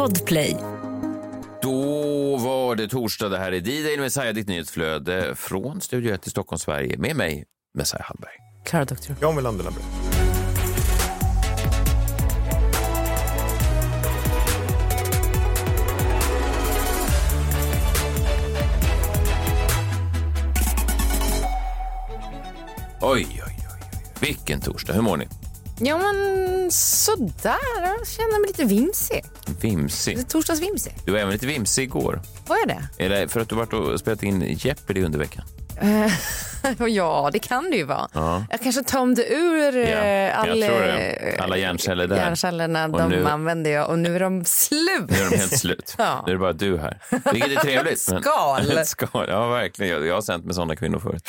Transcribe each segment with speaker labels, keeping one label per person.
Speaker 1: Podplay.
Speaker 2: Då var det torsdag. Det här är D-Day Messiah, ditt nyhetsflöde från Studio 1 i Stockholm, Sverige. Med mig, Messiah Hallberg.
Speaker 1: Klara Doktorow.
Speaker 3: John Wilander Lambrell.
Speaker 2: Oj, oj, oj. Vilken torsdag. Hur mår ni?
Speaker 1: Ja, men sådär. Jag känner mig lite vimsig.
Speaker 2: Vimsig.
Speaker 1: Lite torsdagsvimsig.
Speaker 2: Du var även lite vimsig igår.
Speaker 1: Vad är det?
Speaker 2: Är det för att du varit och spelat in Jeopardy under veckan?
Speaker 1: ja, det kan det ju vara.
Speaker 2: Ja.
Speaker 1: Jag kanske tömde ur
Speaker 2: Ja,
Speaker 1: eh, alla,
Speaker 2: tror det. Alla hjärnceller där.
Speaker 1: hjärncellerna.
Speaker 2: Och
Speaker 1: De
Speaker 2: nu-
Speaker 1: använde jag och nu är de slut.
Speaker 2: Nu är de helt slut.
Speaker 1: Ja.
Speaker 2: Nu är det bara du här. Vilket är trevligt. men-
Speaker 1: Skal.
Speaker 2: Ett skal. Ja, verkligen. Jag, jag har sänt med sådana kvinnor förut.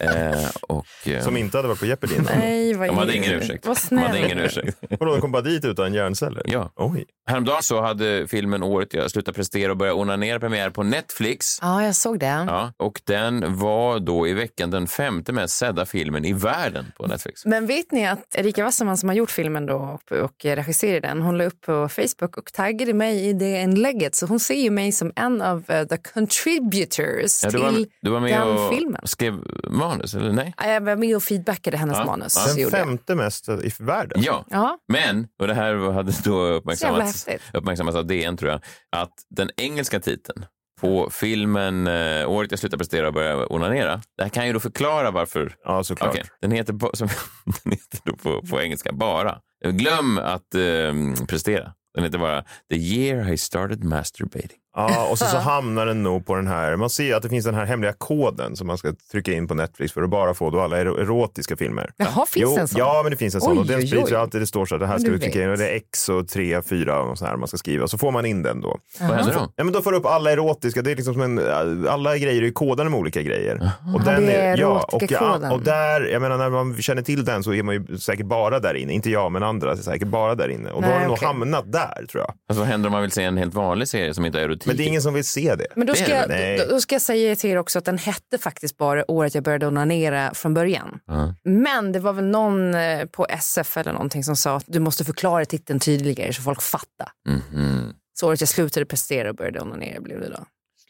Speaker 2: eh, och, eh,
Speaker 3: Som inte hade varit på Jeopardy innan.
Speaker 1: Nej, vad
Speaker 2: de hade ingen ursäkt.
Speaker 1: Vad
Speaker 2: De
Speaker 1: snäll.
Speaker 2: hade ingen ursäkt.
Speaker 3: Vadå, de kom bara dit utan hjärnceller?
Speaker 2: Ja.
Speaker 3: Oj.
Speaker 2: Häromdagen så hade filmen Året jag slutar prestera och börja onanera premiär på Netflix.
Speaker 1: Ja, jag såg det.
Speaker 2: Ja, och den var då i veckan den femte mest sedda filmen i världen på Netflix.
Speaker 1: Men vet ni att Erika Wasserman som har gjort filmen då och, och regisserar den, hon la upp på Facebook och taggade mig i det inlägget. Så hon ser ju mig som en av eh, the contributors
Speaker 2: Ja, du, var,
Speaker 1: till
Speaker 2: du var med
Speaker 1: den
Speaker 2: och
Speaker 1: filmen.
Speaker 2: skrev manus, eller nej?
Speaker 1: Ja, Jag var med och feedbackade hennes
Speaker 2: Ja,
Speaker 1: manus.
Speaker 2: ja.
Speaker 3: Den femte mest i världen?
Speaker 2: Ja,
Speaker 1: Ja,
Speaker 2: men, och det här hade då uppmärksammats, uppmärksammats av DN tror jag, att den engelska titeln på filmen eh, Året jag slutar prestera och börjar onanera, det här kan ju då förklara varför
Speaker 3: Ja, såklart.
Speaker 2: Okej, Den heter, på, som, den heter då på, på engelska bara. Glöm att eh, prestera. Den heter bara The year I started masturbating.
Speaker 3: Ja, och så, så hamnar den nog på den här, man ser att det finns den här hemliga koden som man ska trycka in på Netflix för att bara få då alla ero- erotiska filmer.
Speaker 1: Jaha, finns
Speaker 3: jo,
Speaker 1: en sån?
Speaker 3: Ja, men det finns en sån.
Speaker 1: Oj,
Speaker 3: och den sprids ju alltid. Det står så att det här ska
Speaker 1: du
Speaker 3: trycka in. Och det är X och 3, 4 och så här man ska skriva. Så får man in den då.
Speaker 2: Vad händer då?
Speaker 3: Ja, men då får du upp alla erotiska. Det är liksom som en, alla grejer är ju kodade med olika grejer. Och
Speaker 1: Ja, det är
Speaker 3: ja, och,
Speaker 1: erotika-koden.
Speaker 3: och där, jag menar när man känner till den så är man ju säkert bara där inne. Inte jag, men andra är säkert bara där inne. Och då
Speaker 1: Nej,
Speaker 3: har den
Speaker 1: okej.
Speaker 3: nog hamnat där tror jag.
Speaker 2: Alltså, vad händer om man vill se en helt vanlig serie som inte har erotik?
Speaker 3: Men det är ingen som vill se det.
Speaker 1: Men då ska, jag,
Speaker 3: det,
Speaker 1: då, ska jag säga till er också att den hette faktiskt bara året jag började onanera från början.
Speaker 2: Ja.
Speaker 1: Men det var väl någon eh, på SF eller någonting som sa att du måste förklara titeln tydligare så folk fattar.
Speaker 2: Mhm.
Speaker 1: Så året jag slutade prestera och började onanera blev det då.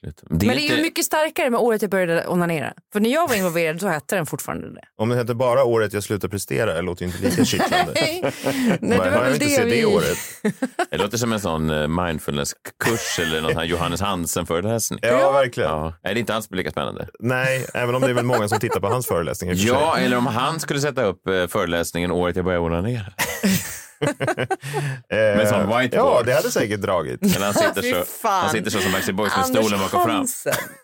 Speaker 2: Slut.
Speaker 1: Men det är
Speaker 2: inte-
Speaker 1: ju mycket starkare med året jag började onanera. För när jag var involverad då hette den fortfarande det.
Speaker 3: Om den heter bara året jag slutar prestera det låter ju inte lika kittlande.
Speaker 1: Nej, det var väl det vi...
Speaker 3: det året.
Speaker 2: Det låter som en sån eh, mindfulness-kurs eller någon här Johannes Hansen-föreläsning.
Speaker 3: Ja, verkligen.
Speaker 2: Ja. Nej, det är inte alls lika spännande.
Speaker 3: Nej, även om det är väl många som tittar på hans föreläsningar.
Speaker 2: Ja, eller om han skulle sätta upp eh, föreläsningen Året jag började onanera. med sån whiteboard.
Speaker 3: Ja, det hade säkert dragit.
Speaker 2: Eller han sitter så, han sitter så som Backstreet Boys med
Speaker 1: Anders
Speaker 2: stolen bak och fram.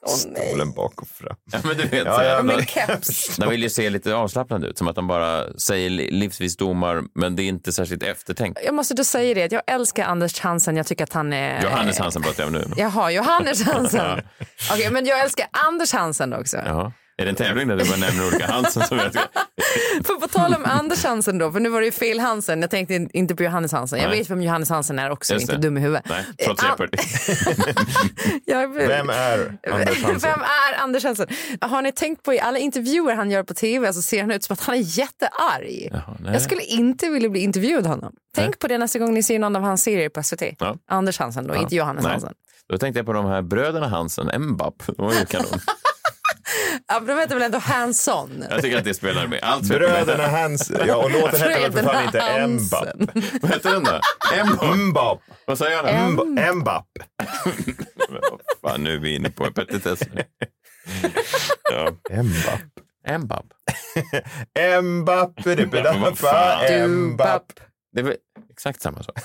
Speaker 3: Stolen bak och fram.
Speaker 2: Ja, men du vet,
Speaker 3: Ja, ja,
Speaker 1: keps.
Speaker 2: De vill ju se lite avslappnade ut, som att de bara säger li- livsvisdomar, men det är inte särskilt eftertänkt.
Speaker 1: Jag måste då säga det jag älskar Anders Hansen. Jag tycker att han är...
Speaker 2: Johannes Hansen pratar jag om nu.
Speaker 1: Jaha, Johannes Hansen. Okej, men jag älskar Anders Hansen också.
Speaker 2: Jaha. Är det en tävling där du bara nämner olika Hansen som jag.
Speaker 1: För på tal om Anders Hansen då, för nu var det ju fel Hansen. Jag tänkte in- inte på Johannes Hansen. Jag
Speaker 2: Nej.
Speaker 1: vet vem Johannes Hansen är också, inte dum i huvudet.
Speaker 2: Nej, trots
Speaker 1: Eh,
Speaker 2: Jeopardy.
Speaker 3: Vem är Anders Hansen?
Speaker 1: Vem är Anders Hansen? Har ni tänkt på i alla intervjuer han gör på tv så ser han ut som att han är jättearg.
Speaker 2: Jaha.
Speaker 1: Jag skulle inte vilja bli intervjuad av honom. Tänk
Speaker 2: Nej.
Speaker 1: på det nästa gång ni ser någon av hans serier på SVT.
Speaker 2: Ja.
Speaker 1: Anders Hansen då, inte Johannes
Speaker 2: Nej.
Speaker 1: Hansen.
Speaker 2: Då tänkte jag på de här bröderna Hansen, Mbap. De var ju kanon.
Speaker 1: Ja, men de heter väl ändå Hansson?
Speaker 2: Jag tycker att det spelar med. Allt
Speaker 3: Bröderna Hansen. Ja, och låten heter väl för fan inte
Speaker 1: Bröderna
Speaker 3: Mbap.
Speaker 1: Hansen.
Speaker 2: Vad heter den då? Mbap.
Speaker 3: Mbap.
Speaker 2: Vad säger han?
Speaker 3: Mbap.
Speaker 2: Fan, nu är vi inne på petitesser. Ja.
Speaker 3: Mbap.
Speaker 2: Mbap.
Speaker 3: Mbap.
Speaker 2: Vad fan?
Speaker 3: Mbap.
Speaker 2: Det är väl exakt samma sak.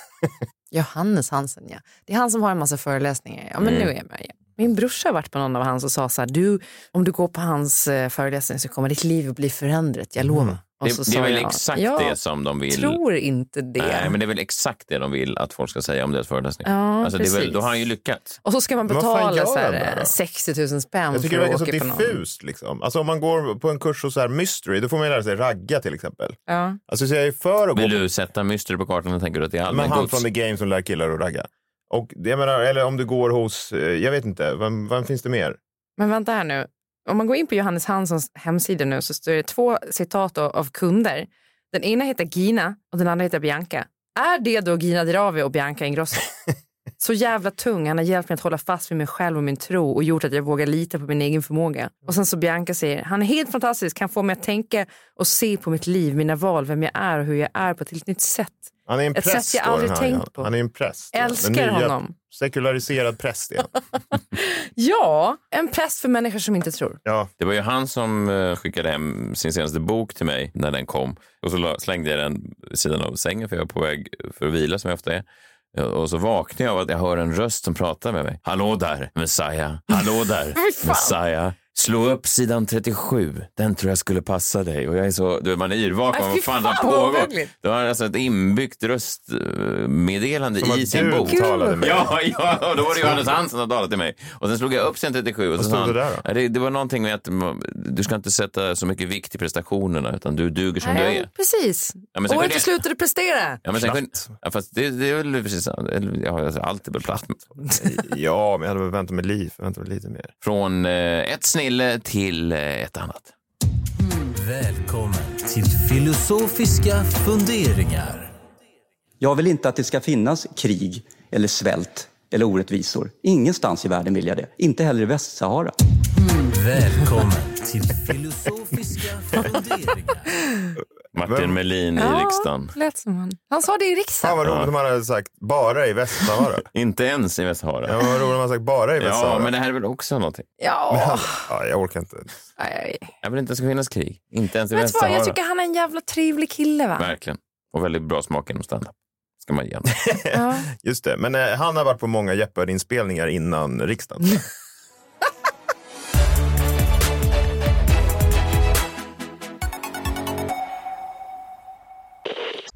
Speaker 1: Johannes Hansen, ja. Det är han som har en massa föreläsningar. Ja, men
Speaker 2: Mm.
Speaker 1: nu är jag med. Ja. Min brorsa har varit på någon av hans och sa så här, du, om du går på hans eh, föreläsning så kommer ditt liv att bli förändrat, jag lovar. Och
Speaker 2: Det,
Speaker 1: så
Speaker 2: det är väl
Speaker 1: jag,
Speaker 2: exakt
Speaker 1: jag
Speaker 2: det som de vill.
Speaker 1: tror inte det.
Speaker 2: Nej, men det är väl exakt det de vill att folk ska säga om deras föreläsning.
Speaker 1: Ja,
Speaker 2: alltså, det är väl, då har han ju lyckats.
Speaker 1: Och så ska man
Speaker 3: Men
Speaker 1: betala så
Speaker 3: han
Speaker 1: här,
Speaker 3: där då?
Speaker 1: 60 000 spänn
Speaker 3: Jag tycker
Speaker 1: för
Speaker 3: det
Speaker 1: att
Speaker 3: så
Speaker 1: åka på någon.
Speaker 3: diffust. Liksom. Alltså om man går på en kurs hos så här mystery, då får man ju lära sig ragga till exempel.
Speaker 1: Ja.
Speaker 3: Alltså så jag är för att gå
Speaker 2: Vill du sätta mystery på kartan och tänker du att det är
Speaker 3: Men
Speaker 2: allmän
Speaker 3: han
Speaker 2: gods?
Speaker 3: från The Game som lär killar att ragga. Och jag menar, eller om du går hos, eh, jag vet inte, vem, vem finns det mer?
Speaker 1: Men vänta här nu. Om man går in på Johannes Hanssons hemsida nu så står det två citat av- av kunder. Den ena heter Gina och den andra heter Bianca. Är det då Gina Dirawi och Bianca Ingrosso? Så jävla tung. Han har hjälpt mig att hålla fast vid mig själv och min tro och gjort att jag vågar lita på min egen förmåga. Och sen så Bianca säger, han är helt fantastisk, kan få mig att tänka och se på mitt liv, mina val, vem jag är och hur jag är på ett helt nytt sätt.
Speaker 3: Han är en
Speaker 1: Ett
Speaker 3: präst.
Speaker 1: sätt jag aldrig tänkt på.
Speaker 3: Han är en präst. ja.
Speaker 1: Älskar
Speaker 3: nya
Speaker 1: honom.
Speaker 3: Sekulariserad präst. Ja.
Speaker 1: Ja, en präst för människor som inte tror.
Speaker 3: ja.
Speaker 2: Det var ju han som eh, skickade hem sin senaste bok till mig när den kom. Och så slängde jag den vid sidan av sängen för jag var på väg för att vila som jag ofta är. Och så vaknade jag av att jag hör en röst som pratar med mig. Hallå där, Messiah. Hallå där. Messiah. Slå upp sidan 37. Den tror jag skulle passa dig. Och jag är så, du vet, man är yrvaken.
Speaker 1: Aj,
Speaker 2: Vad fan,
Speaker 1: fan,
Speaker 2: det
Speaker 1: vad
Speaker 2: pågår? Det var alltså ett inbyggt röstmeddelande
Speaker 3: Som
Speaker 2: i sin bok.
Speaker 3: talade med
Speaker 2: Ja, ja, och då var det Johannes Hansen som talade till mig. Och sen slog jag upp sidan 37 och så
Speaker 3: stod
Speaker 2: sa han,
Speaker 3: det där då?
Speaker 2: Det, det var någonting med att du ska inte sätta så mycket vikt i prestationerna utan du duger som du
Speaker 1: Nej,
Speaker 2: är.
Speaker 1: precis.
Speaker 2: Ja,
Speaker 1: Året
Speaker 2: kunde
Speaker 1: du
Speaker 2: jag-
Speaker 1: slutade prestera.
Speaker 2: Ja, men sen,
Speaker 3: Platt.
Speaker 2: kunde- ja, fast det, det är väl precis sant. Eller, Ja, alltså, allt är väl platt.
Speaker 3: ja, men jag hade väl väntat mig lite, väntat mig lite mer.
Speaker 2: Från eh, ett snille till eh, ett annat.
Speaker 4: Välkommen till filosofiska funderingar.
Speaker 5: Jag vill inte att det ska finnas krig eller svält eller orättvisor. Ingenstans i världen vill jag det. Inte heller i Västsahara.
Speaker 4: Välkommen till filosofiska funderingar.
Speaker 2: Martin
Speaker 3: Vem?
Speaker 2: Melin i
Speaker 1: Ja,
Speaker 2: riksdagen.
Speaker 1: lät som han. Han sa det i
Speaker 3: Fan
Speaker 1: riksdagen.
Speaker 3: vad roligt om man hade sagt bara i Västsahara.
Speaker 2: Inte ens i Västsahara.
Speaker 3: ja, vad roligt om hade sagt bara i Västsahara.
Speaker 2: Ja, men det här är väl också någonting.
Speaker 1: Ja.
Speaker 3: ja, jag orkar inte.
Speaker 1: Nej.
Speaker 2: Jag vill inte att det ska finnas krig. Inte ens i
Speaker 1: Vet du vad,
Speaker 2: Västsahara.
Speaker 1: jag tycker han är en jävla trevlig kille va?
Speaker 2: Verkligen. Och väldigt bra smak inom standup. Ska man ge.
Speaker 1: Ja.
Speaker 3: Just det, men eh, han har varit på många Jeopardy-inspelningar innan riksdagen.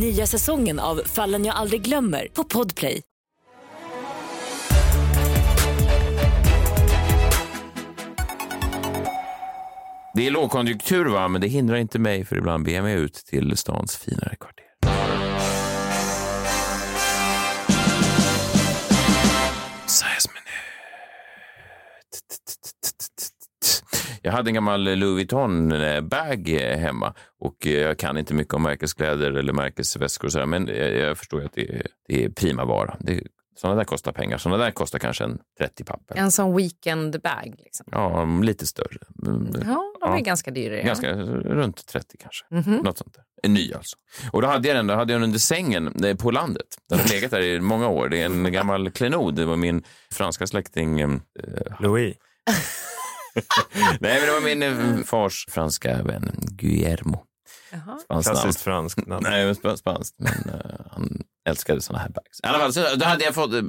Speaker 6: Nya säsongen av Fallen jag aldrig glömmer på Podplay.
Speaker 2: Det är lågkonjunktur va, men det hindrar inte mig för ibland beger mig ut till stans finare kvarter. Jag hade en gammal Louis Vuitton-bag hemma och jag kan inte mycket om märkeskläder eller märkesväskor och sådär, men jag jag förstår ju att det är, det är prima vara. Det, sådana där kostar pengar. Sådana där kostar kanske en 30 papper.
Speaker 1: En sån weekend bag. Liksom.
Speaker 2: Ja, lite större. Mm,
Speaker 1: Ja, de är
Speaker 2: Ja.
Speaker 1: ganska dyra.
Speaker 2: Ganska, runt 30 kanske.
Speaker 1: Mhm.
Speaker 2: Något sånt där. En ny alltså. Och då hade jag den, då hade jag den under sängen eh, på landet. Den har legat där i många år. Det är en gammal klenod. Det var min franska släkting. eh,
Speaker 3: Louis.
Speaker 2: nej, men det var min eh, fars franska vän Guillermo.
Speaker 3: Klassiskt franskt namn.
Speaker 2: Nej, sp- spanskt. Men eh, han älskade såna här bags. I alla fall, så, då hade jag fått eh,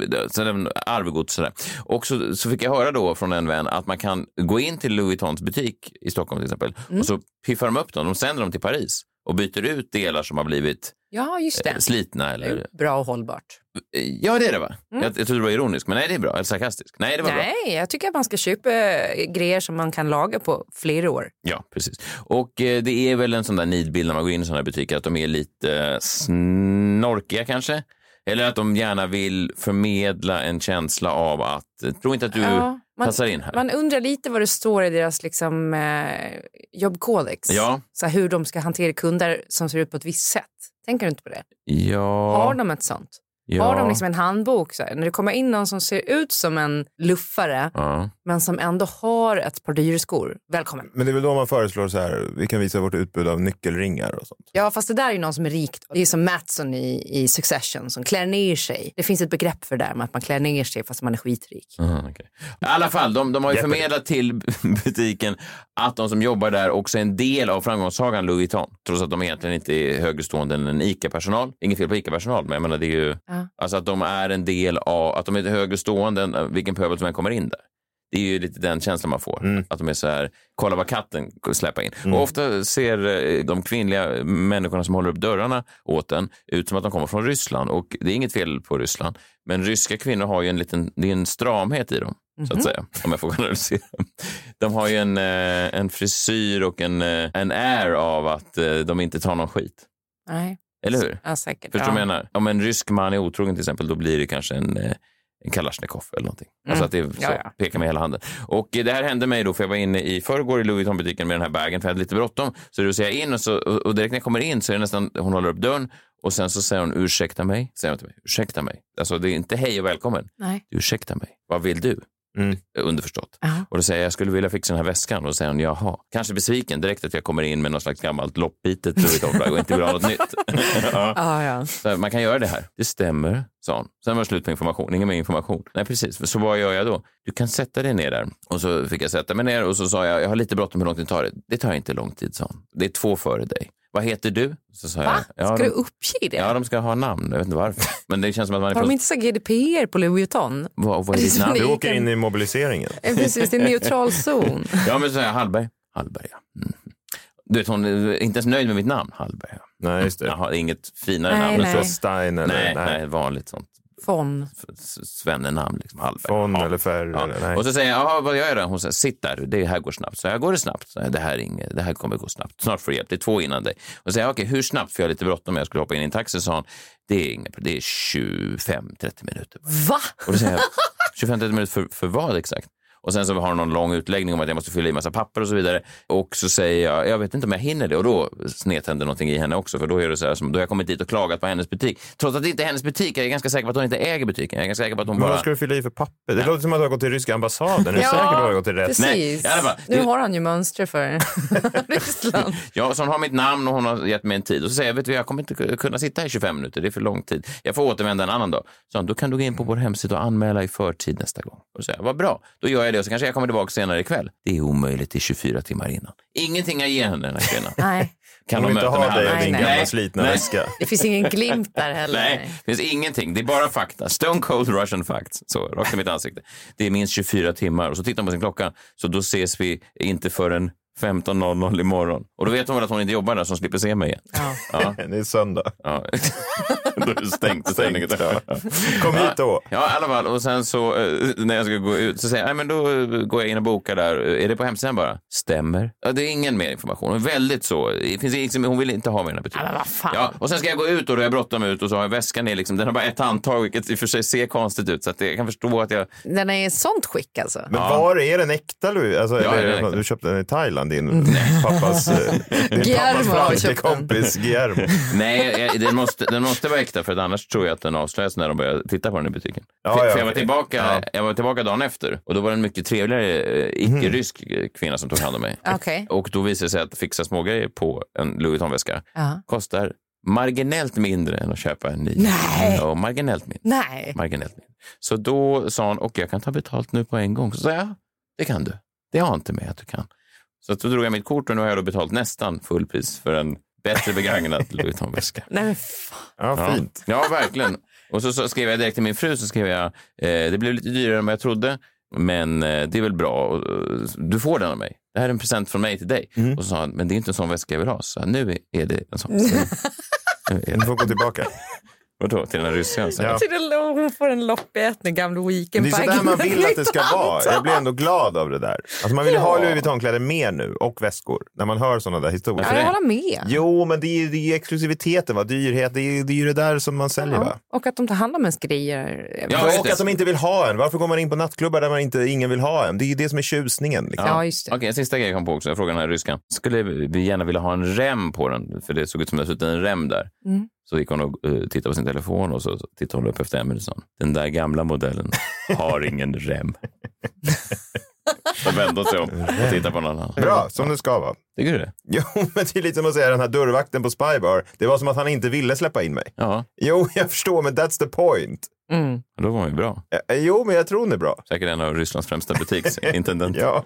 Speaker 2: arvegods. Sådär. Och så, så fick jag höra då från en vän att man kan gå in till Louis Vuittons butik i Stockholm till exempel och så piffar de upp dem. De sänder dem till Paris och byter ut delar som har blivit
Speaker 1: Ja, just
Speaker 2: eh,
Speaker 1: det.
Speaker 2: slitna.
Speaker 1: Det
Speaker 2: Eller...
Speaker 1: är Bra och hållbart.
Speaker 2: Ja, det är det va? Jag, jag trodde det var ironiskt, men nej, det är bra. Eller sarkastisk. Nej, det var bra.
Speaker 1: Nej, jag tycker att man ska köpa eh, grejer som man kan laga på flera år.
Speaker 2: Ja, precis. Och eh, det är väl en sån där nidbild när man går in i såna här butiker att de är lite eh, snorkiga kanske. Eller att de gärna vill förmedla en känsla av att, eh, tro inte att du
Speaker 1: Ja, man-
Speaker 2: passar in här.
Speaker 1: Man undrar lite vad det står i deras liksom, eh, jobbkodex.
Speaker 2: Ja.
Speaker 1: Så hur de ska hantera kunder som ser ut på ett visst sätt. Tänker du inte på det?
Speaker 2: Ja.
Speaker 1: Har de ett sånt?
Speaker 2: ja.
Speaker 1: Har de liksom en handbok? Så här, när det kommer in någon som ser ut som en luffare
Speaker 2: Ja.
Speaker 1: Men som ändå har ett par dyrskor. Välkommen.
Speaker 3: Men det är väl då man föreslår så här, vi kan visa vårt utbud av nyckelringar och sånt.
Speaker 1: Ja, fast det där är ju någon som är rik. Det är som Matson i, i Succession som klär ner sig. Det finns ett begrepp för det där med att man klär ner sig fast man är skitrik.
Speaker 2: Aha, okej. I alla fall, de, de har ju förmedlat till butiken att de som jobbar där också är en del av framgångssagan Louis Vuitton. Trots att de egentligen inte är högre stående än en ICA-personal. Inget fel på ICA-personal, men jag menar det är ju...
Speaker 1: Ja.
Speaker 2: Alltså att de är en del av, att de är högre stående än vilken pöbel som än kommer in där. Det är ju lite den känslan man får.
Speaker 3: Mm.
Speaker 2: Att de är så här, kolla vad katten släpper in. Och ofta ser eh, de kvinnliga människorna som håller upp dörrarna åt en ut som att de kommer från Ryssland. Och det är inget fel på Ryssland. Men ryska kvinnor har ju en liten, det är en stramhet i dem. Så att säga, om jag får generalisera. De har ju en, eh, en frisyr och en, eh, en air av att de inte tar någon skit.
Speaker 1: Nej,
Speaker 2: Eller hur?
Speaker 1: ja, säkert.
Speaker 2: Förstår du
Speaker 1: ja.
Speaker 2: vad jag menar? Om en rysk man är otrogen till exempel, då blir det kanske en, en Kalashnikov eller någonting. Alltså att det så,
Speaker 1: Ja, ja.
Speaker 2: pekar med hela handen. Och eh, det här hände mig då, för jag var inne i förrgår i Louis Vuitton-butiken med den här bagen, för jag hade lite bråttom. Så då säger jag in och, så, och direkt när jag kommer in så är det nästan, hon håller upp dörren och sen så säger hon ursäkta mig. Säger hon till mig, ursäkta mig. Alltså det är inte hej och välkommen.
Speaker 1: Nej.
Speaker 2: Ursäkta mig, vad vill du?
Speaker 3: Mm.
Speaker 2: Underförstått.
Speaker 1: Ja.
Speaker 2: Och då säger jag, jag skulle vilja fixa den här väskan. Och då säger hon, jaha. Kanske besviken direkt att jag kommer in med något slags gammalt loppbitet och inte vill ha något nytt. ja.
Speaker 1: Ja, ja.
Speaker 2: Så man kan göra det här. Det stämmer, sa hon. Sen var det slut på information. Ingen mer information. Nej, precis. Så vad gör jag då? Du kan sätta dig ner där. Och så fick jag sätta mig ner och så sa jag, jag har lite bråttom, hur lång tid tar det? Det tar inte lång tid, sa hon. Det är två före dig. Vad heter du? Så sa
Speaker 1: Va?
Speaker 2: jag,
Speaker 1: Ska
Speaker 2: de,
Speaker 1: du uppge det?
Speaker 2: Ja, de ska ha namn. Jag vet inte varför. Men det känns som att man är
Speaker 1: Har de inte så GDPR på Louis Vuitton?
Speaker 2: Vad, vad är ditt
Speaker 1: Det är
Speaker 2: namn?
Speaker 3: Du åker in i mobiliseringen.
Speaker 1: Precis, det är en neutral zon.
Speaker 2: Ja, men så säger jag Hallberg. Hallberg, ja. Mm. Du vet, hon är inte ens nöjd med mitt namn. Hallberg, ja.
Speaker 3: Nej, just det.
Speaker 2: Det är inget finare
Speaker 1: Nej,
Speaker 2: namn.
Speaker 1: nej.
Speaker 2: Så
Speaker 3: Stein eller
Speaker 2: Nej,
Speaker 3: nej.
Speaker 2: nej, vanligt sånt
Speaker 1: Von.
Speaker 2: svennenamn. Liksom, Hallberg.
Speaker 3: Fon
Speaker 2: Ja.
Speaker 3: eller Ferr.
Speaker 2: Ja.
Speaker 3: Eller.
Speaker 2: Och så säger jag, "Jaha, vad gör jag då? Hon säger, sitt där, det här går snabbt. Så jag, går det snabbt? Så jag, det, här är inget, det här kommer gå snabbt. Snart får du hjälp, det är två innan dig. Och så säger jag, okej, hur snabbt? För jag har lite bråttom, jag skulle hoppa in i en taxi. sa hon, det är inget, det är 25-30 minuter.
Speaker 1: Va?
Speaker 2: Och då säger jag, 25-30 minuter för, för vad exakt? Och sen så har hon någon lång utläggning om att jag måste fylla i massa papper och så vidare. Och så säger jag, jag vet inte om jag hinner det. Och då snedtänder någonting i henne också. För då är det så här, som, då har jag kommit dit och klagat på hennes butik. Trots att det inte är hennes butik. Jag är ganska säker på att hon inte äger butiken. Jag är ganska säker på att hon
Speaker 3: Men
Speaker 2: bara...
Speaker 3: vad ska du fylla i för papper? Det låter som att du har gått till ryska ambassaden. Är du
Speaker 1: Ja,
Speaker 3: säker på att du har gått till rätt?
Speaker 1: Precis.
Speaker 2: Nej, i alla fall.
Speaker 1: Nu har han ju mönster för Ryssland.
Speaker 2: Ja, så hon har mitt namn och hon har gett mig en tid. Och så säger jag, vet du, jag kommer inte kunna sitta här i 25 minuter, det är för lång tid. Jag får återvända en annan dag. Så då kan du gå in på vår hemsida och anmäla i förtid nästa gång. Och jag, vad bra, då gör jag det och så kanske jag kommer tillbaka senare ikväll. Det är omöjligt, det är 24 timmar innan. Ingenting jag ger henne, den här kvinnan.
Speaker 1: Nej,
Speaker 2: Kan
Speaker 3: Hon vill inte ha dig och din gamla slitna
Speaker 2: Nej.
Speaker 3: väska.
Speaker 1: det finns ingen glimt där heller.
Speaker 2: Nej, det finns ingenting. Det är bara fakta. Stone cold Russian facts. Så, rakt i mitt ansikte. Det är minst 24 timmar. Och så tittar hon på sin klocka. Så då ses vi inte förrän 15.00 imorgon. Och då vet hon väl att hon inte jobbar där så hon slipper se mig igen.
Speaker 1: Ja.
Speaker 2: Ja,
Speaker 3: Det är söndag.
Speaker 2: ja. då är det stängt. stängt.
Speaker 3: ja. Kom hit då.
Speaker 2: Ja, i alla fall. Och sen så eh, när jag ska gå ut så säger jag, nej men då eh, går jag in och bokar där. Är det på hemsidan bara? Stämmer. Ja, det är ingen mer information. Hon är väldigt så. Det finns liksom, hon vill inte ha här butiken.
Speaker 1: Ja, vad fan.
Speaker 2: Ja, och sen ska jag gå ut och då är jag bråttom ut och så har jag väskan i liksom, den har bara ett handtag vilket i och för sig ser konstigt ut. Så att jag kan förstå att jag...
Speaker 1: Den är i sånt skick alltså.
Speaker 3: Men var är den äkta Louis? Alltså,
Speaker 2: Ja,
Speaker 3: eller,
Speaker 2: den äkta.
Speaker 3: Du köpte den i Thailand, din pappas, eh, din pappas kompis Guillermo.
Speaker 2: Nej, den, måste, den måste vara äkta för att annars tror jag att den avslöjas när de börjar titta på den i butiken.
Speaker 3: Ja,
Speaker 2: för,
Speaker 3: ja,
Speaker 2: för jag, var tillbaka,
Speaker 3: Ja.
Speaker 2: jag var tillbaka dagen efter och då var det en mycket trevligare eh, icke-rysk eh, kvinna som tog hand om mig.
Speaker 1: Okej.
Speaker 2: Och då visade det sig att fixa smågrejer på en Louis Vuitton-väska kostar marginellt mindre än att köpa en ny.
Speaker 1: Nej.
Speaker 2: Ja, marginellt mindre.
Speaker 1: Nej.
Speaker 2: Marginellt mindre. Så då sa hon, och jag kan ta betalt nu på en gång. Så sa jag, ja, det kan du. Det har inte med att du kan. Så då drog jag mitt kort och nu har jag då betalt nästan fullpris för en bättre begagnad Louis Vuitton-väska.
Speaker 1: Nej men fan.
Speaker 3: Ja, fint.
Speaker 2: Ja, verkligen. Och så, så skrev jag direkt till min fru, så skrev jag, eh, det blev lite dyrare än vad jag trodde, men eh, det är väl bra. Och, Du får den av mig. Det här är en present från mig till dig. Och så sa han, men det är inte en sån väska jag vill ha. Så nu är det en sån. Så, nu är
Speaker 3: Du
Speaker 2: det.
Speaker 3: får gå tillbaka.
Speaker 2: Vadå, till den här ryssen? Så,
Speaker 3: Ja.
Speaker 1: Till en lång- Hon får en loppätning, gamla
Speaker 3: Det är
Speaker 1: weekendbag.
Speaker 3: så där man vill att det ska vara. Jag blir ändå glad av det där. Alltså man vill ju ha
Speaker 1: Ja.
Speaker 3: Louis Vuitton-kläder mer nu och väskor när man hör sådana där historier.
Speaker 1: Ja, jag håller med.
Speaker 3: Jo, men det är, det är exklusiviteten, va? dyrhet. Det är, det är ju det där som man säljer. Va?
Speaker 1: Ja. Och att de tar hand om ens grejer.
Speaker 2: Ja,
Speaker 3: och
Speaker 2: det.
Speaker 3: att de inte vill ha en. Varför går man in på nattklubbar där man inte, ingen vill ha en? Det är ju det som är tjusningen. Liksom.
Speaker 1: Ja, just det.
Speaker 2: Okej, en sista grej jag kom på också. Jag frågade den här ryskan. Skulle vi gärna vilja ha en rem på den? För det såg ut som det suttit en rem där.
Speaker 1: Mm.
Speaker 2: Så gick hon och uh, tittade på sin telefon och så tittade hon upp efter en minut och sa den där gamla modellen har ingen rem. så vände hon sig om och tittade på någon annan.
Speaker 3: Bra, som det ska vara.
Speaker 2: Tycker du det?
Speaker 3: Jo, men det är lite som att säga den här dörrvakten på Spybar. Det var som att han inte ville släppa in mig.
Speaker 2: Ja,
Speaker 3: Jo, jag förstår, men that's the point.
Speaker 1: Mm.
Speaker 2: då var hon ju bra.
Speaker 3: Eh, Jo, men jag tror hon är bra.
Speaker 2: Säkert en av Rysslands främsta butiksintendenter.
Speaker 3: Ja.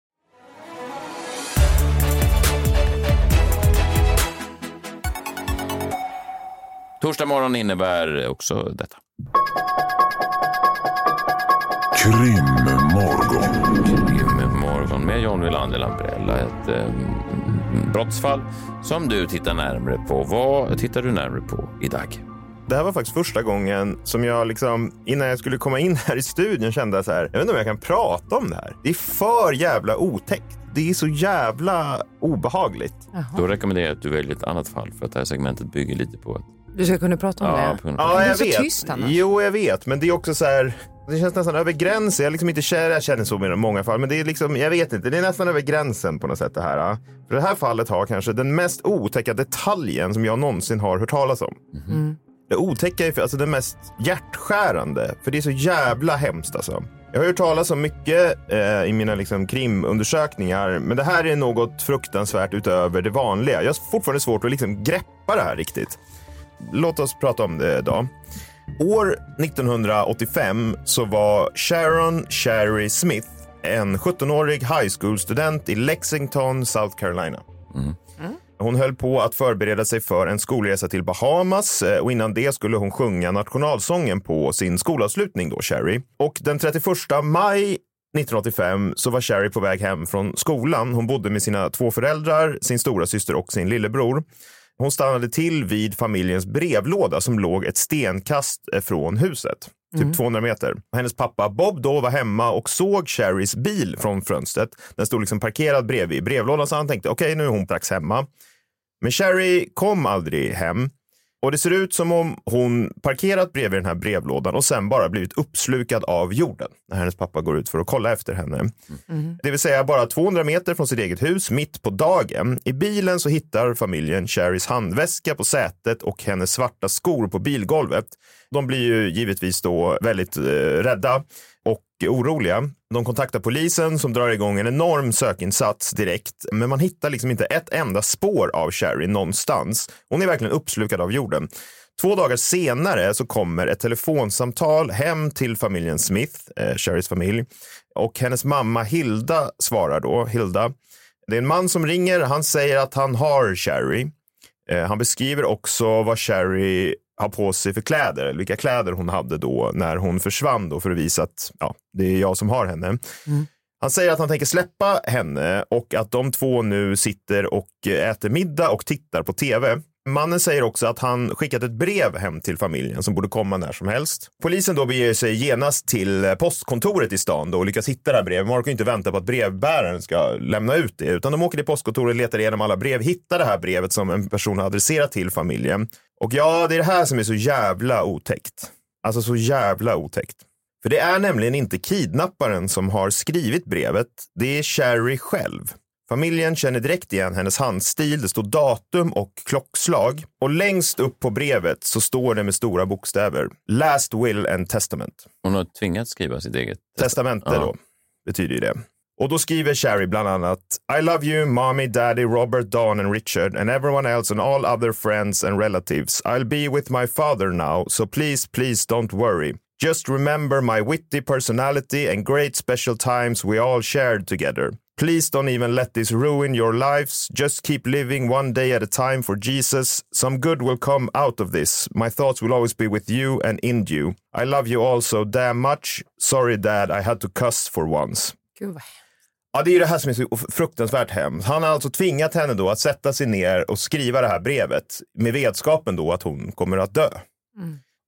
Speaker 2: Torsdag morgon innebär också detta.
Speaker 7: Krimmorgon.
Speaker 2: Krimmorgon med John Wilander Lambrella. Ett eh, brottsfall som du tittar närmare på. Vad tittar du närmare på idag?
Speaker 3: Det här var faktiskt första gången som jag liksom, innan jag skulle komma in här i studion kände så här, jag vet inte om jag kan prata om det här. Det är för jävla otäckt. Det är så jävla obehagligt.
Speaker 2: Då rekommenderar jag att du väljer ett annat fall för att det här segmentet bygger lite på att...
Speaker 1: Du ska kunna prata om
Speaker 2: Ja,
Speaker 1: det.
Speaker 3: Ja, jag vet.
Speaker 1: tyst.
Speaker 3: Jo, jag vet, men det är också så här. Det känns nästan över gränsen. Jag är liksom inte kär, jag känner så med många fall, men det är liksom, jag vet inte, det är nästan över gränsen på något sätt det här. För det här fallet har kanske den mest otäcka detaljen som jag någonsin har hört talas om. Det otäcka är för, alltså det mest hjärtskärande, för det är så jävla hemskt alltså. Jag har hört talas om mycket eh, i mina liksom, krimundersökningar, men det här är något fruktansvärt utöver det vanliga. Jag har fortfarande svårt att liksom greppa det här riktigt. Låt oss prata om det idag. År 1985 så var Sharon Sherry Smith en 17-årig high school-student i Lexington, South Carolina. Hon höll på att förbereda sig för en skolresa till Bahamas eh, och innan det skulle hon sjunga nationalsången på sin skolavslutning då, Sherry. Och den 31 maj 1985 så var Sherry på väg hem från skolan. Hon bodde med sina två föräldrar, sin stora syster och sin lillebror. Hon stannade till vid familjens brevlåda som låg ett stenkast från huset. Typ 200 meter. Hennes pappa Bob då var hemma och såg Sherrys bil från fönstret. Den stod liksom parkerad bredvid brevlådan så han tänkte okej nu är hon strax hemma. Men Sherry kom aldrig hem. Och det ser ut som om hon parkerat bredvid den här brevlådan och sen bara blivit uppslukad av jorden när hennes pappa går ut för att kolla efter henne. Det vill säga bara 200 meter från sitt eget hus mitt på dagen. I bilen så hittar familjen Sherrys handväska på sätet och hennes svarta skor på bilgolvet. De blir ju givetvis då väldigt eh, rädda och oroliga. De kontaktar polisen som drar igång en enorm sökinsats direkt. Men man hittar liksom inte ett enda spår av Sherry någonstans. Hon är verkligen uppslukad av jorden. Två dagar senare så kommer ett telefonsamtal hem till familjen Smith, eh, Sherrys familj. Och hennes mamma Hilda svarar då, Hilda. Det är en man som ringer, han säger att han har Sherry. Eh, han beskriver också vad Sherry har på sig för kläder, eller vilka kläder hon hade då när hon försvann då för att visa att ja, det är jag som har henne. Han säger att han tänker släppa henne och att de två nu sitter och äter middag och tittar på tv. Mannen säger också att han skickat ett brev hem till familjen som borde komma när som helst. Polisen då beger sig genast till postkontoret i stan då och lyckas hitta det här brevet. Man orkar inte vänta på att brevbäraren ska lämna ut det utan de åker till postkontoret, letar igenom alla brev, hittar det här brevet som en person har adresserat till familjen. Och ja, det är det här som är så jävla otäckt. Alltså så jävla otäckt. För det är nämligen inte kidnapparen som har skrivit brevet. Det är Sherry själv. Familjen känner direkt igen hennes handstil. Det står datum och klockslag. Och längst upp på brevet så står det med stora bokstäver. Last will and testament.
Speaker 2: Hon har tvingats skriva sitt eget
Speaker 3: Testamente
Speaker 2: Ja.
Speaker 3: då, betyder ju det. Och då skriver Sherry bland annat I love you, mommy, daddy, Robert, Dawn and Richard and everyone else and all other friends and relatives. I'll be with my father now, so please, please don't worry. Just remember my witty personality and great special times we all shared together. Please don't even let this ruin your lives. Just keep living one day at a time for Jesus. Some good will come out of this. My thoughts will always be with you and in you. I love you all so damn much. Sorry dad, I had to cuss for once.
Speaker 1: Vad
Speaker 3: Ja, det är ju det här som är så fruktansvärt hemskt. Han har alltså tvingat henne då att sätta sig ner och skriva det här brevet med vetskapen då att hon kommer att dö.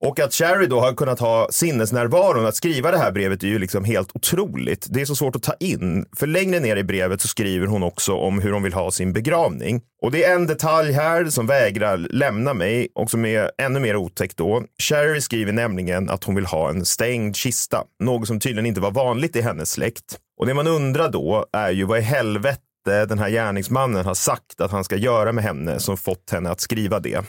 Speaker 3: Och att Sherry då har kunnat ha sinnesnärvaron att skriva det här brevet är ju liksom helt otroligt. Det är så svårt att ta in. För längre ner i brevet så skriver hon också om hur hon vill ha sin begravning. Och det är en detalj här som vägrar lämna mig och som är ännu mer otäckt då. Sherry skriver nämligen att hon vill ha en stängd kista. Något som tydligen inte var vanligt i hennes släkt. Och det man undrar då är ju vad i helvete den här gärningsmannen har sagt att han ska göra med henne som fått henne att skriva det.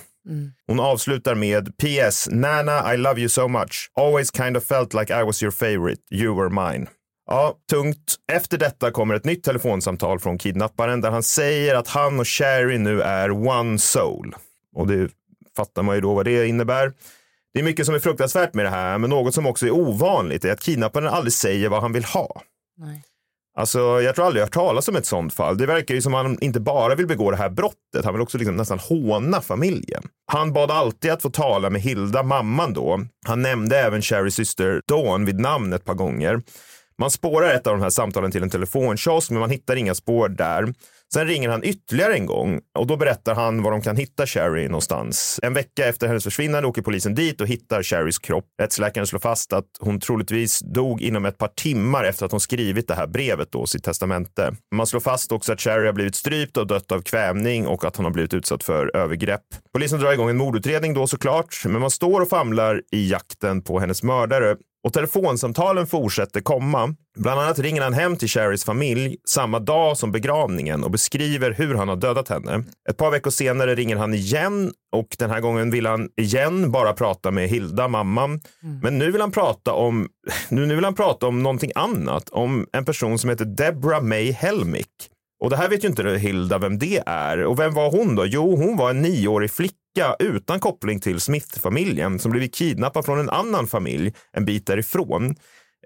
Speaker 3: Hon avslutar med PS. Nana, I love you so much. Always kind of felt like I was your favorite. You were mine. Ja, tungt. Efter detta kommer ett nytt telefonsamtal från kidnapparen där han säger att han och Sherry nu är one soul. Och det fattar man ju då vad det innebär. Det är mycket som är fruktansvärt med det här, men något som också är ovanligt är att kidnapparen aldrig säger vad han vill ha.
Speaker 1: Nej.
Speaker 3: Alltså, jag tror aldrig jag har hört talas om ett sånt fall. Det verkar ju som att han inte bara vill begå det här brottet, han vill också liksom nästan håna familjen. Han bad alltid att få tala med Hilda, mamman då. Han nämnde även Sherrys syster Dawn vid namn ett par gånger. Man spårar ett av de här samtalen till en telefonkiosk, men man hittar inga spår där. Sen ringer han ytterligare en gång och då berättar han var de kan hitta Sherry någonstans. En vecka efter hennes försvinnande åker polisen dit och hittar Sherrys kropp. Rättsläkaren slår fast att hon troligtvis dog inom ett par timmar efter att hon skrivit det här brevet då, sitt testamente. Man slår fast också att Sherry har blivit strypt och dött av kvävning och att hon har blivit utsatt för övergrepp. Polisen drar igång en mordutredning då såklart, men man står och famlar i jakten på hennes mördare och telefonsamtalen fortsätter komma. Bland annat ringer han hem till Sherrys familj samma dag som begravningen och beskriver hur han har dödat henne. Ett par veckor senare ringer han igen och den här gången vill han igen bara prata med Hilda, mamman. Men nu vill han prata om, nu, nu vill han prata om någonting annat, om en person som heter Deborah May Helmick. Och det här vet ju inte Hilda vem det är. Och vem var hon då? Jo, hon var en nioårig flicka utan koppling till Smith-familjen som blivit kidnappad från en annan familj en bit därifrån.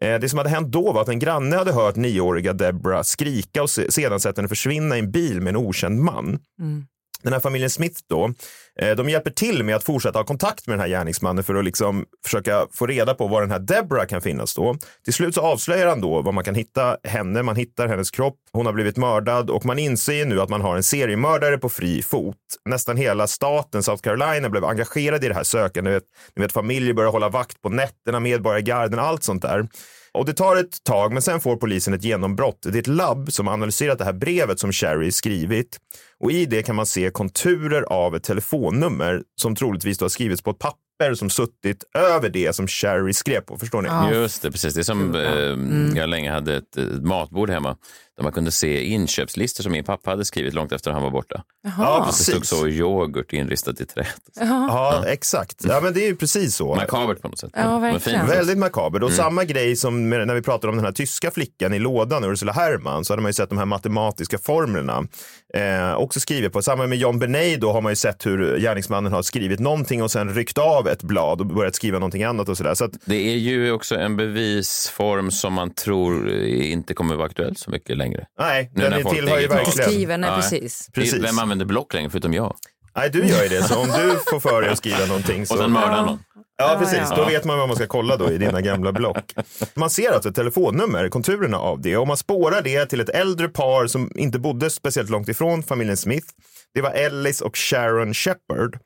Speaker 3: Eh, det som hade hänt då var att en granne hade hört nioåriga Deborah skrika och sedan sett henne försvinna i en bil med en okänd man. Mm. Den här familjen Smith då, eh, de hjälper till med att fortsätta ha kontakt med den här gärningsmannen för att liksom försöka få reda på var den här Deborah kan finnas då. Till slut så avslöjar han då var man kan hitta henne, man hittar hennes kropp, hon har blivit mördad och man inser nu att man har en seriemördare på fri fot. Nästan hela staten South Carolina blev engagerad i det här sökandet. Ni vet familjer börjar hålla vakt på nätterna, medborgargarden, allt sånt där. Och det tar ett tag, men sen får polisen ett genombrott. Det är ett labb som har analyserat det här brevet som Sherry skrivit. Och i det kan man se konturer av ett telefonnummer som troligtvis då har skrivits på ett papper som suttit över det som Sherry skrev på. Förstår ni?
Speaker 2: Just det, precis. Det är som eh, jag länge hade ett, ett matbord hemma där man kunde se inköpslistor som min pappa hade skrivit långt efter han var borta.
Speaker 3: Ja,
Speaker 2: Att det stod
Speaker 3: precis.
Speaker 2: så yoghurt inristat i träet.
Speaker 3: Ja, exakt. Ja, men det är ju precis så.
Speaker 2: Makabert på något sätt.
Speaker 1: Ja, verkligen.
Speaker 2: fint.
Speaker 3: Väldigt makabert.
Speaker 2: Mm.
Speaker 3: Och samma grej som med, när vi pratade om den här tyska flickan i lådan, Ursula Herrmann, så hade man ju sett de här matematiska formlerna. Eh, också skrivit på. Samma med John Benet då har man ju sett hur gärningsmannen har skrivit någonting och sen ryckt av ett blad och börjat skriva någonting annat och sådär. Så att,
Speaker 2: Det är ju också en bevisform som man tror inte kommer vara aktuell så mycket längre.
Speaker 3: Nej,
Speaker 2: Nu
Speaker 3: den tillhör ju verkligen.
Speaker 1: Skriven, nej precis.
Speaker 3: Precis.
Speaker 2: Vem använder block längre förutom jag?
Speaker 3: Nej, du gör ju det. Så om du får för dig att skriva någonting så...
Speaker 2: Och sen mördar någon.
Speaker 3: Ja, precis. Då vet man vad man ska kolla då i dina gamla block. Man ser alltså ett telefonnummer, konturerna av det, och man spårar det till ett äldre par som inte bodde speciellt långt ifrån familjen Smith. Det var Ellis och Sharon Shepard.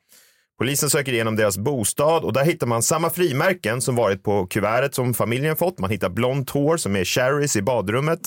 Speaker 3: Polisen söker igenom deras bostad och där hittar man samma frimärken som varit på kuvertet som familjen fått. Man hittar blont hår som är Sherrys i badrummet.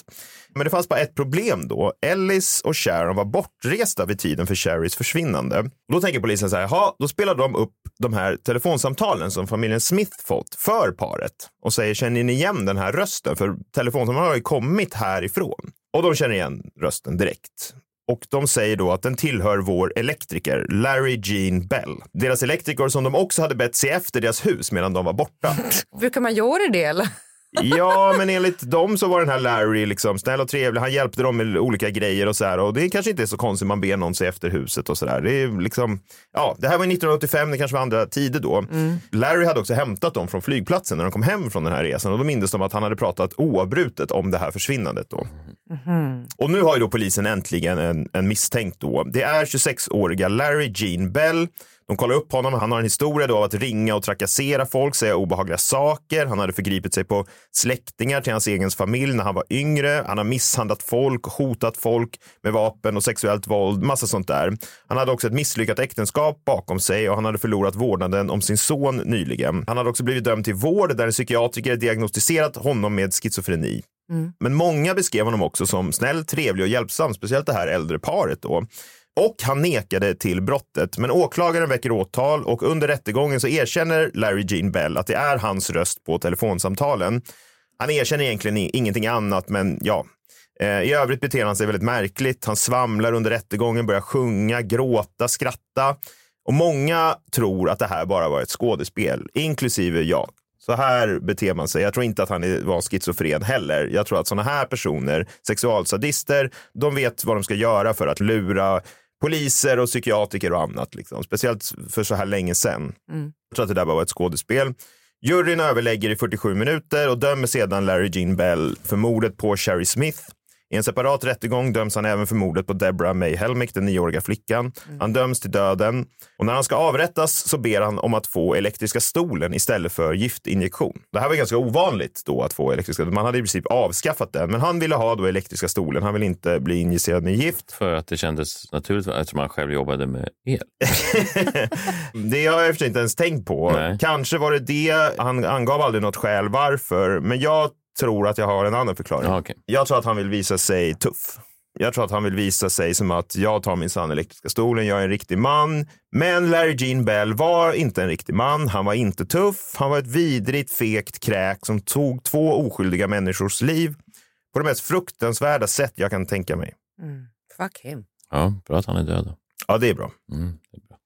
Speaker 3: Men det fanns bara ett problem då. Ellis och Sharon var bortresta vid tiden för Sherrys försvinnande. Och då tänker polisen så här, ja, då spelar de upp de här telefonsamtalen som familjen Smith fått för paret och säger, känner ni igen den här rösten? För telefonsamtalen har ju kommit härifrån. Och de känner igen rösten direkt. Och de säger då att den tillhör vår elektriker, Larry Jean Bell. Deras elektriker som de också hade bett se efter deras hus medan de var borta.
Speaker 1: Brukar man göra det eller?
Speaker 3: Ja, men enligt dem så var den här Larry liksom snäll och trevlig. Han hjälpte dem med olika grejer och så här. Och det kanske inte är så konstigt man ber någon se efter huset och så där. Det är liksom, ja, det här var 1985, det kanske var andra tider då. Larry hade också hämtat dem från flygplatsen när de kom hem från den här resan och då mindes de att han hade pratat oavbrutet om det här försvinnandet då. Mm-hmm. Och nu har ju då polisen äntligen en, en misstänkt då. Det är 26-åriga Larry Jean Bell. De kollar upp honom. Han har en historia då av att ringa och trakassera folk, säga obehagliga saker. Han hade förgripit sig på släktingar till hans egen familj när han var yngre. Han har misshandlat folk, hotat folk med vapen och sexuellt våld, massa sånt där. Han hade också ett misslyckat äktenskap bakom sig och han hade förlorat vårdnaden om sin son nyligen. Han hade också blivit dömd till vård där en psykiatriker diagnostiserat honom med schizofreni. Mm. Men många beskrev honom också som snäll, trevlig och hjälpsam, speciellt det här äldre paret då. Och han nekade till brottet, men åklagaren väcker åtal och under rättegången så erkänner Larry Jean Bell att det är hans röst på telefonsamtalen. Han erkänner egentligen ingenting annat, men ja, eh, I övrigt beter han sig väldigt märkligt. Han svamlar under rättegången, börjar sjunga, gråta, skratta. Och många tror att det här bara var ett skådespel, inklusive jag. Så här beter man sig. Jag tror inte att han är- var schizofren heller. Jag tror att sådana här personer, sexualsadister, de vet vad de ska göra för att lura poliser och psykiatriker och annat. Liksom. Speciellt för så här länge sedan. Jag tror att det där bara var ett skådespel. Juryn överlägger i 47 minuter och dömer sedan Larry Jean Bell för mordet på Sherry Smith. I en separat rättegång döms han även för mordet på Deborah May Helmick, den nioåriga flickan. Han döms till döden och när han ska avrättas så ber han om att få elektriska stolen istället för giftinjektion. Det här var ganska ovanligt då att få elektriska Man hade i princip avskaffat den, men han ville ha då elektriska stolen. Han ville inte bli injicerad med gift.
Speaker 2: För att det kändes naturligt eftersom han själv jobbade med el.
Speaker 3: Det har jag inte ens tänkt på.
Speaker 2: Nej.
Speaker 3: Kanske var det det. Han angav aldrig något skäl varför, men jag tror att jag har en annan förklaring.
Speaker 2: Ja, okej.
Speaker 3: Jag tror att han vill visa sig tuff. Jag tror att han vill visa sig som att jag tar min sann elektriska stolen, jag är en riktig man. Men Larry Jean Bell var inte en riktig man, han var inte tuff, han var ett vidrigt fegt kräk som tog två oskyldiga människors liv på det mest fruktansvärda sätt jag kan tänka mig.
Speaker 1: Fuck him.
Speaker 2: Ja, bra att han är död.
Speaker 3: Ja, det är bra.
Speaker 2: Mm, det är bra.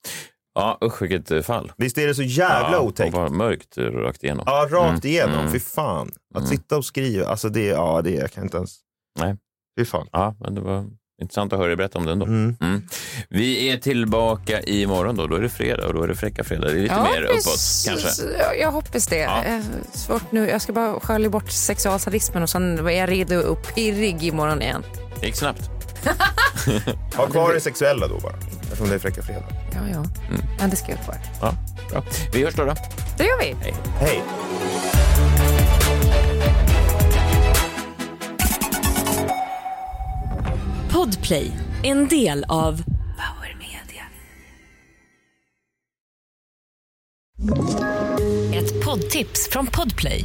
Speaker 2: Ja, usch vilket eh, fall.
Speaker 3: Visst är det så jävla
Speaker 2: ja,
Speaker 3: otäckt?
Speaker 2: Och var mörkt eh, rakt igenom.
Speaker 3: Ja, rakt
Speaker 2: Mm,
Speaker 3: igenom.
Speaker 2: mm.
Speaker 3: Fy fan. Att sitta och skriva, alltså det, ja, det jag kan inte ens.
Speaker 2: Nej.
Speaker 3: Fy fan.
Speaker 2: Ja, men det var intressant att höra dig berätta om det ändå.
Speaker 3: Mm.
Speaker 2: Mm. Vi är tillbaka imorgon då. Då är det fredag och då är det fräcka fredag. Det är lite mer uppåt kanske.
Speaker 1: Ja, Jag hoppas det.
Speaker 2: Ja.
Speaker 1: Eh, Svårt nu. Jag ska bara skölja bort sexualsadismen och sen är jag redo och pirrig imorgon igen.
Speaker 2: Det gick snabbt.
Speaker 3: Ha kvar det sexuella då bara. Eftersom det är fräcka fredag.
Speaker 1: Ja, ja.
Speaker 2: Mm.
Speaker 1: Men det ska jag kvar.
Speaker 2: Ja, bra. Vi hörs då. då.
Speaker 1: Det gör vi.
Speaker 2: Hej.
Speaker 3: Hej.
Speaker 6: Podplay, en del av Power Media. Ett poddtips från Podplay.